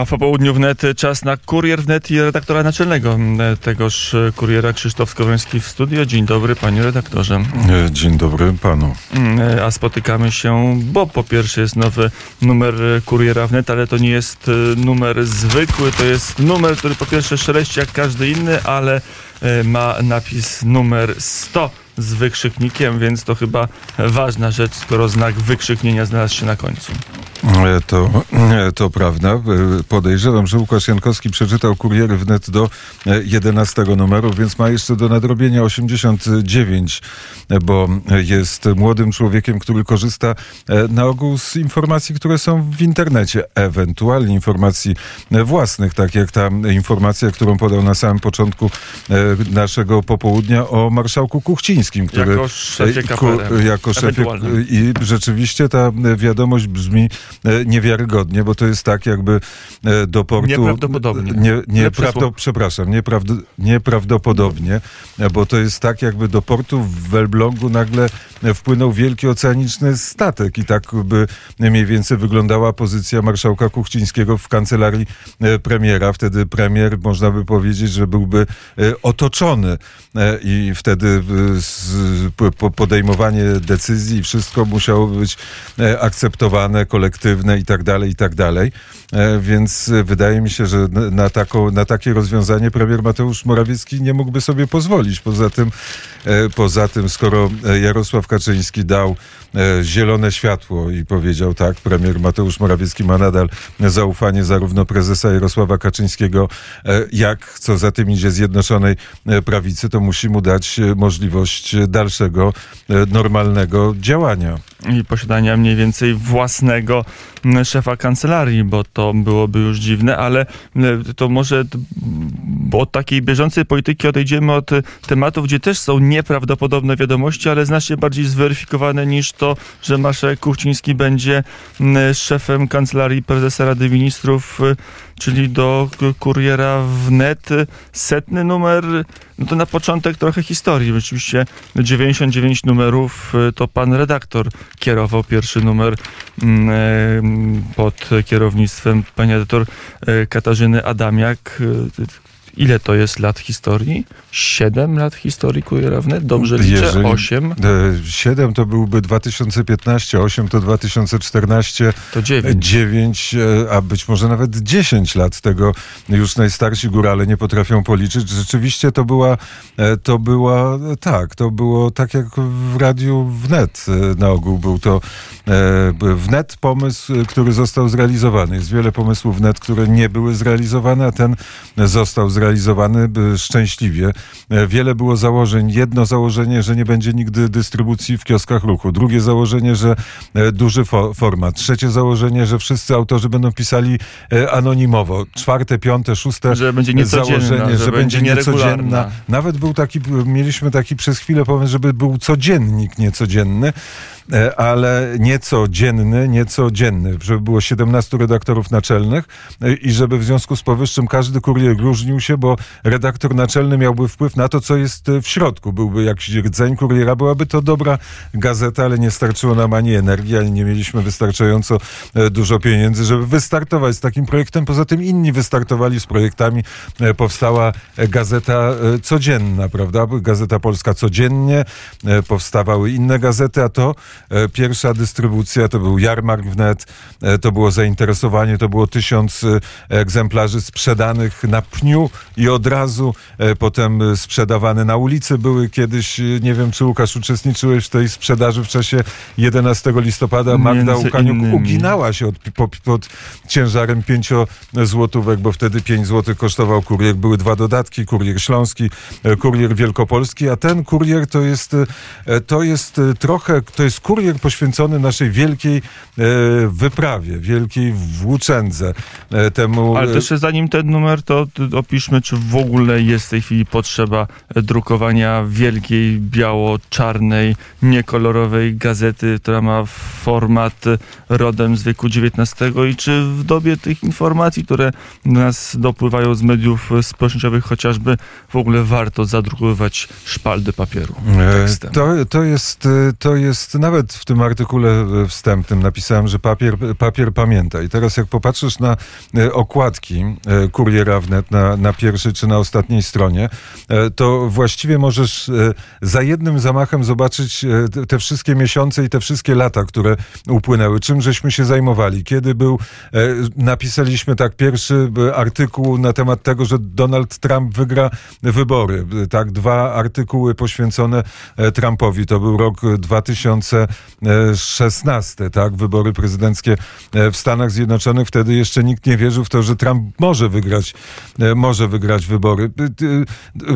A po południu wnet czas na kurier wnet i redaktora naczelnego tegoż kuriera Krzysztof Skowroński w studio. Dzień dobry panie redaktorze. Dzień dobry panu. A spotykamy się, bo po pierwsze jest nowy numer kuriera wnet, ale to nie jest numer zwykły, to jest numer, który po pierwsze szeleści jak każdy inny, ale ma napis numer 100 z wykrzyknikiem, więc to chyba ważna rzecz, skoro znak wykrzyknienia znalazł się na końcu. E, to, e, to prawda. E, podejrzewam, że Łukasz Jankowski przeczytał kuriery wnet do 11 numeru, więc ma jeszcze do nadrobienia 89, bo jest młodym człowiekiem, który korzysta na ogół z informacji, które są w internecie, ewentualnie informacji własnych, tak jak ta informacja, którą podał na samym początku naszego popołudnia o marszałku Kuchcińskim, który jako szefie KPRM. Jako szefie, I rzeczywiście ta wiadomość brzmi niewiarygodnie, bo to jest tak jakby e, do portu... Nieprawdopodobnie. Nie, nieprawdo, przepraszam, nieprawd, nieprawdopodobnie, e, bo to jest tak jakby do portu w Elblągu nagle wpłynął wielki oceaniczny statek i tak by mniej więcej wyglądała pozycja marszałka Kuchcińskiego w kancelarii premiera. Wtedy premier, można by powiedzieć, że byłby otoczony i wtedy podejmowanie decyzji, wszystko musiało być akceptowane kolektywnie i tak dalej, i tak dalej. E, więc wydaje mi się, że na, taką, na takie rozwiązanie premier Mateusz Morawiecki nie mógłby sobie pozwolić. Poza tym, e, poza tym skoro Jarosław Kaczyński dał e, zielone światło i powiedział tak, premier Mateusz Morawiecki ma nadal zaufanie zarówno prezesa Jarosława Kaczyńskiego, jak co za tym idzie Zjednoczonej Prawicy, to musi mu dać możliwość dalszego, normalnego działania. I posiadania mniej więcej własnego szefa kancelarii, bo to byłoby już dziwne, ale to może od takiej bieżącej polityki odejdziemy od tematów, gdzie też są nieprawdopodobne wiadomości, ale znacznie bardziej zweryfikowane niż to, że marszałek Kuchciński będzie szefem kancelarii prezesa Rady Ministrów, czyli do kuriera wnet. Setny numer, no to na początek trochę historii. Oczywiście 99 numerów to pan redaktor kierował pierwszy numer pod kierownictwem pani editor e, Katarzyny Adamiak. E, ile to jest lat historii? Siedem lat historii Kuriera Wnet? Dobrze liczę? Jeżeli, Osiem? Siedem to byłby 2015, osiem to 2014. To dziewięć. Dziewięć, e, a być może nawet dziesięć lat tego już najstarsi górale nie potrafią policzyć. Rzeczywiście to była, to była, tak, to było tak jak w radiu wnet na ogół był to wnet pomysł, który został zrealizowany. Jest wiele pomysłów wnet, które nie były zrealizowane, a ten został zrealizowany szczęśliwie. E, wiele było założeń. Jedno założenie, że nie będzie nigdy dystrybucji w kioskach ruchu. Drugie założenie, że e, duży fo format. Trzecie założenie, że wszyscy autorzy będą pisali e, anonimowo. Czwarte, piąte, szóste że będzie założenie, że, że będzie niecodzienna. Nawet był taki, mieliśmy taki przez chwilę pomysł, żeby był codziennik niecodzienny. E, ale nieco dzienny, nieco dzienny, żeby było 17 redaktorów naczelnych e, i żeby w związku z powyższym każdy kurier różnił się, bo redaktor naczelny miałby wpływ na to, co jest w środku. Byłby jakiś rdzeń kuriera, byłaby to dobra gazeta, ale nie starczyło nam ani energii, ani nie mieliśmy wystarczająco e, dużo pieniędzy, żeby wystartować z takim projektem. Poza tym inni wystartowali z projektami. Powstała gazeta codzienna, prawda? Gazeta Polska codziennie, powstawały inne gazety, a to E, pierwsza dystrybucja to był jarmark wnet, e, to było zainteresowanie, to było tysiąc e, egzemplarzy sprzedanych na pniu i od razu potem sprzedawane na ulicy były kiedyś, nie wiem czy Łukasz uczestniczyłeś w tej sprzedaży w czasie 11 listopada. Magda Łukaniuk uginała się od, pod, pod ciężarem 5 złotówek, bo wtedy 5 złotych kosztował kurier. Były dwa dodatki, kurier śląski, kurier wielkopolski, a ten kurier to jest, to jest trochę, to jest kurier poświęcony naszej wielkiej e, wyprawie, wielkiej włóczędze. E, temu... Ale też zanim ten numer, to opiszmy, czy w ogóle jest w tej chwili potrzeba drukowania wielkiej, biało-czarnej, niekolorowej gazety, która ma format rodem z wieku XIX i czy w dobie tych informacji, które do nas dopływają z mediów społecznościowych chociażby, w ogóle warto zadrukowywać szpaldy papieru tekstem? To, to, jest, to jest nawet nawet w tym artykule wstępnym napisałem, że papier, papier pamięta. I teraz jak popatrzysz na okładki Kuriera wnet na, na pierwszej czy na ostatniej stronie, to właściwie możesz za jednym zamachem zobaczyć te wszystkie miesiące i te wszystkie lata, które upłynęły. Czym żeśmy się zajmowali? Kiedy był, napisaliśmy tak pierwszy artykuł na temat tego, że Donald Trump wygra wybory. Tak, dwa artykuły poświęcone e, Trumpowi. To był rok 2016, tak, wybory prezydenckie e, w Stanach Zjednoczonych. Wtedy jeszcze nikt nie wierzył w to, że Trump może wygrać, e, może wygrać wybory.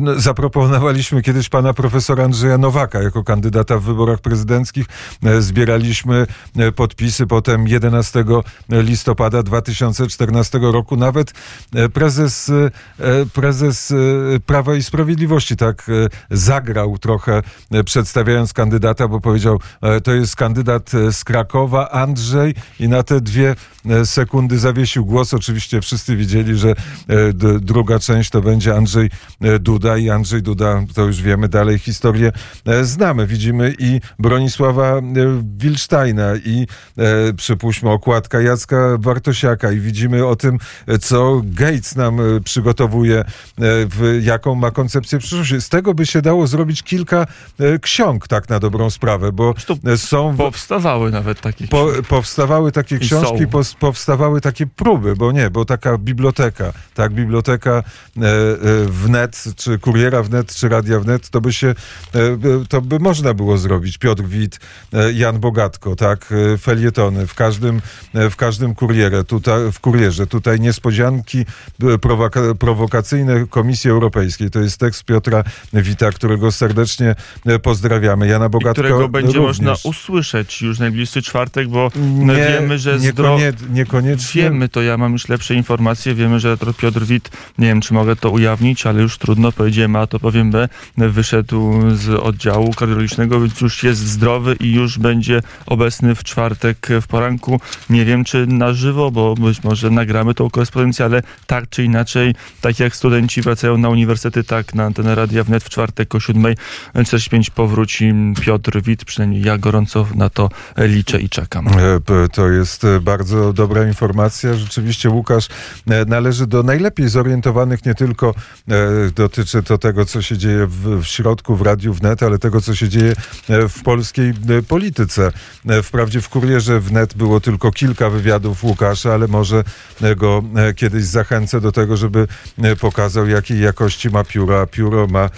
No, zaproponowaliśmy kiedyś pana profesora Andrzeja Nowaka jako kandydata w wyborach prezydenckich. Zbieraliśmy podpisy potem 11 listopada 2014 roku. Nawet prezes, prezes Prawa i Sprawiedliwości tak zagrał trochę e, przedstawiając kandydata, bo powiedział, e, to jest kandydat e, z Krakowa, Andrzej i na te dwie sekundy zawiesił głos. Oczywiście wszyscy wiedzieli, że druga część to będzie Andrzej Duda i Andrzej Duda, to już wiemy, dalej historię znamy. Widzimy i Bronisława Wilsteina i przypuśćmy okładka Jacka Wartosiaka i widzimy o tym, co Gates nam przygotowuje, jaką ma koncepcję przyszłości. Z tego by się dało zrobić kilka e, ksiąg, tak na dobrą sprawę, bo e, są... Powstawały nawet takie po, Powstawały takie książki, po, powstawały takie próby, bo nie, bo taka biblioteka, tak, biblioteka e, wnet, czy kuriera wnet, czy radia wnet, to by się, to by można było zrobić. Piotr Wit, Jan Bogatko, tak, felietony w każdym, w każdym kurierze, tutaj, w kurierze. Tutaj niespodzianki prowoka, prowokacyjne Komisji Europejskiej. To jest tekst Piotra Wita, którego serdecznie e, pozdrawiamy. Jana Bogatko I którego będzie również. można usłyszeć już najbliższy czwartek, bo nie, wiemy, że niekonie, niekoniecznie. Wiemy to, ja mam już lepsze informacje, wiemy, że Piotr Wit, nie wiem, czy mogę to ujawnić, ale już trudno, powiedziałem A, to powiem B, wyszedł z oddziału kardiologicznego, więc już jest zdrowy i już będzie obecny w czwartek w poranku. Nie wiem, czy na żywo, bo być może nagramy tą korespondencję, ale tak czy inaczej, tak jak studenci wracają na uniwersytety, tak na antenę Radia Wnet w czwartek o 7.45 powróci Piotr Wit. Przynajmniej ja gorąco na to liczę i czekam. E, to jest e, bardzo dobra informacja. Rzeczywiście Łukasz e, należy do najlepiej zorientowanych, nie tylko dotyczy to tego, co się dzieje w, w środku, w Radiu Wnet, ale tego, co się dzieje w polskiej polityce. Wprawdzie w Kurierze Wnet było tylko kilka wywiadów Łukasza, ale może go kiedyś zachęcę do tego, żeby pokazał, jakiej jakości ma pióro, a pióro ma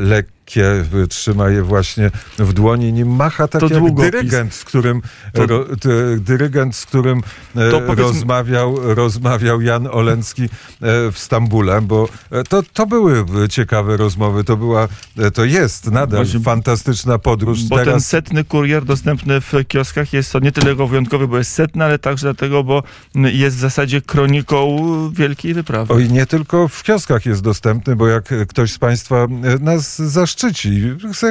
lekkie trzyma je właśnie w dłoni, nim macha tak to jak długopis. dyrygent, z którym, to... ro, dyrygent, z którym e, rozmawiał, rozmawiał Jan Olencki e, w Stambule, bo e, to, to były ciekawe rozmowy, to była, to jest nadal właśnie, fantastyczna podróż. Bo Teraz... ten setny kurier dostępny w kioskach jest to nie tylko wyjątkowy, bo jest setny, ale także dlatego, bo jest w zasadzie kroniką wielkiej wyprawy. Oj, nie tylko w kioskach jest dostępny, bo jak ktoś z Państwa nas zaszczycił szczyci.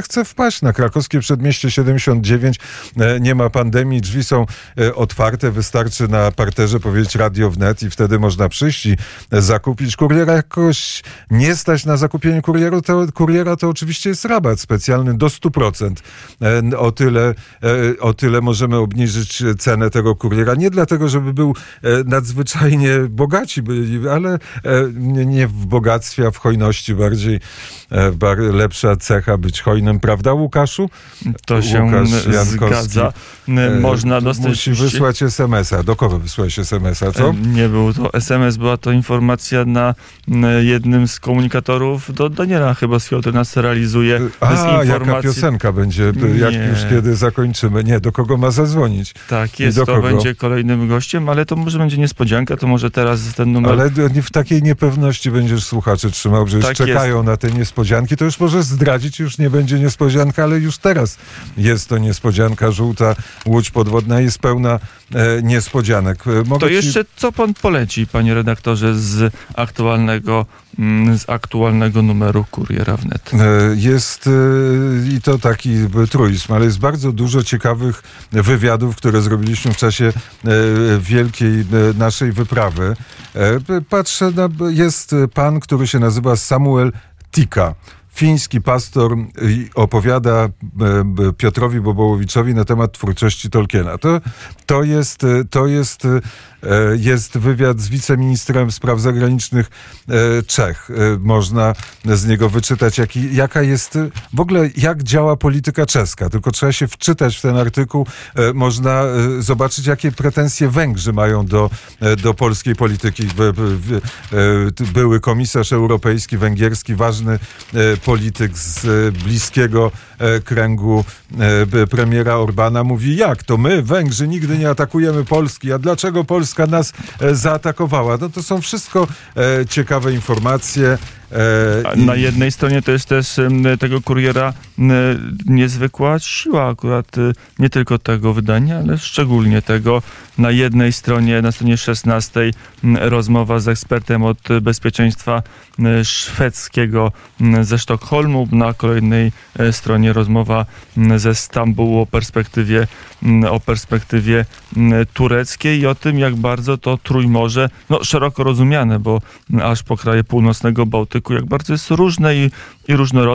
Chce wpaść na krakowskie przedmieście 79. E, nie ma pandemii, drzwi są e, otwarte. Wystarczy na parterze powiedzieć Radio Wnet i wtedy można przyjść i zakupić kuriera. Jakoś nie stać na zakupienie kurieru, to, kuriera to oczywiście jest rabat specjalny do 100%. E, o tyle, o tyle możemy obniżyć cenę tego kuriera. Nie dlatego, żeby był nadzwyczajnie bogaci byli, ale nie w bogactwie, a w hojności bardziej lepsza cecha być hojnym, prawda Łukaszu? To się zgadza. E, Można dostać... Musi wysłać SMS-a. Do kogo wysłać SMS-a, co? E, nie był to SMS, była to informacja na jednym z komunikatorów do Daniela chyba, z który nas realizuje. A, jaka piosenka będzie, jak nie. już kiedy zakończymy. Nie, do kogo ma zadzwonić? Tak, jest, to kogo? będzie kolejnym gościem, ale to może będzie niespodzianka, to może teraz ten numer... Ale w takiej niepewności będziesz słuchaczy trzymał, że już tak czekają jest. na te niespodzianki, to już może zdradzić, już nie będzie niespodzianka, ale już teraz jest to niespodzianka. Żółta łódź podwodna jest pełna e, niespodzianek. E, mogę to ci... jeszcze co pan poleci, panie redaktorze, z aktualnego mm, z aktualnego numeru Kuriera Wnet. E, jest i to taki truizm, ale jest bardzo dużo ciekawych wywiadów, które zrobiliśmy w czasie wielkiej naszej wyprawy. Patrzę, na, jest pan, który się nazywa Samuel Tika fiński pastor opowiada Piotrowi Bobołowiczowi na temat twórczości Tolkiena. To, to, jest, to jest, jest wywiad z wiceministrem spraw zagranicznych Czech. Można z niego wyczytać, jaki, jaka jest w ogóle, jak działa polityka czeska. Tylko trzeba się wczytać w ten artykuł. Można zobaczyć, jakie pretensje Węgrzy mają do, do polskiej polityki. Były komisarz europejski, węgierski, ważny polityk z e, bliskiego e, kręgu e, premiera Orbana mówi, jak to my, Węgrzy, nigdy nie atakujemy Polski, a dlaczego Polska nas zaatakowała? No to są wszystko ciekawe informacje. Na jednej stronie to jest też tego kuriera niezwykła siła akurat nie tylko tego wydania, ale szczególnie tego. Na jednej stronie, na stronie 16 rozmowa z ekspertem od bezpieczeństwa szwedzkiego ze Sztokholmu, na kolejnej e, stronie rozmowa ze Stambułu o perspektywie, o perspektywie tureckiej i o tym, jak bardzo to Trójmorze, no szeroko rozumiane, bo aż po kraje północnego Bałtyku, jak bardzo jest różne i, i różnorodne.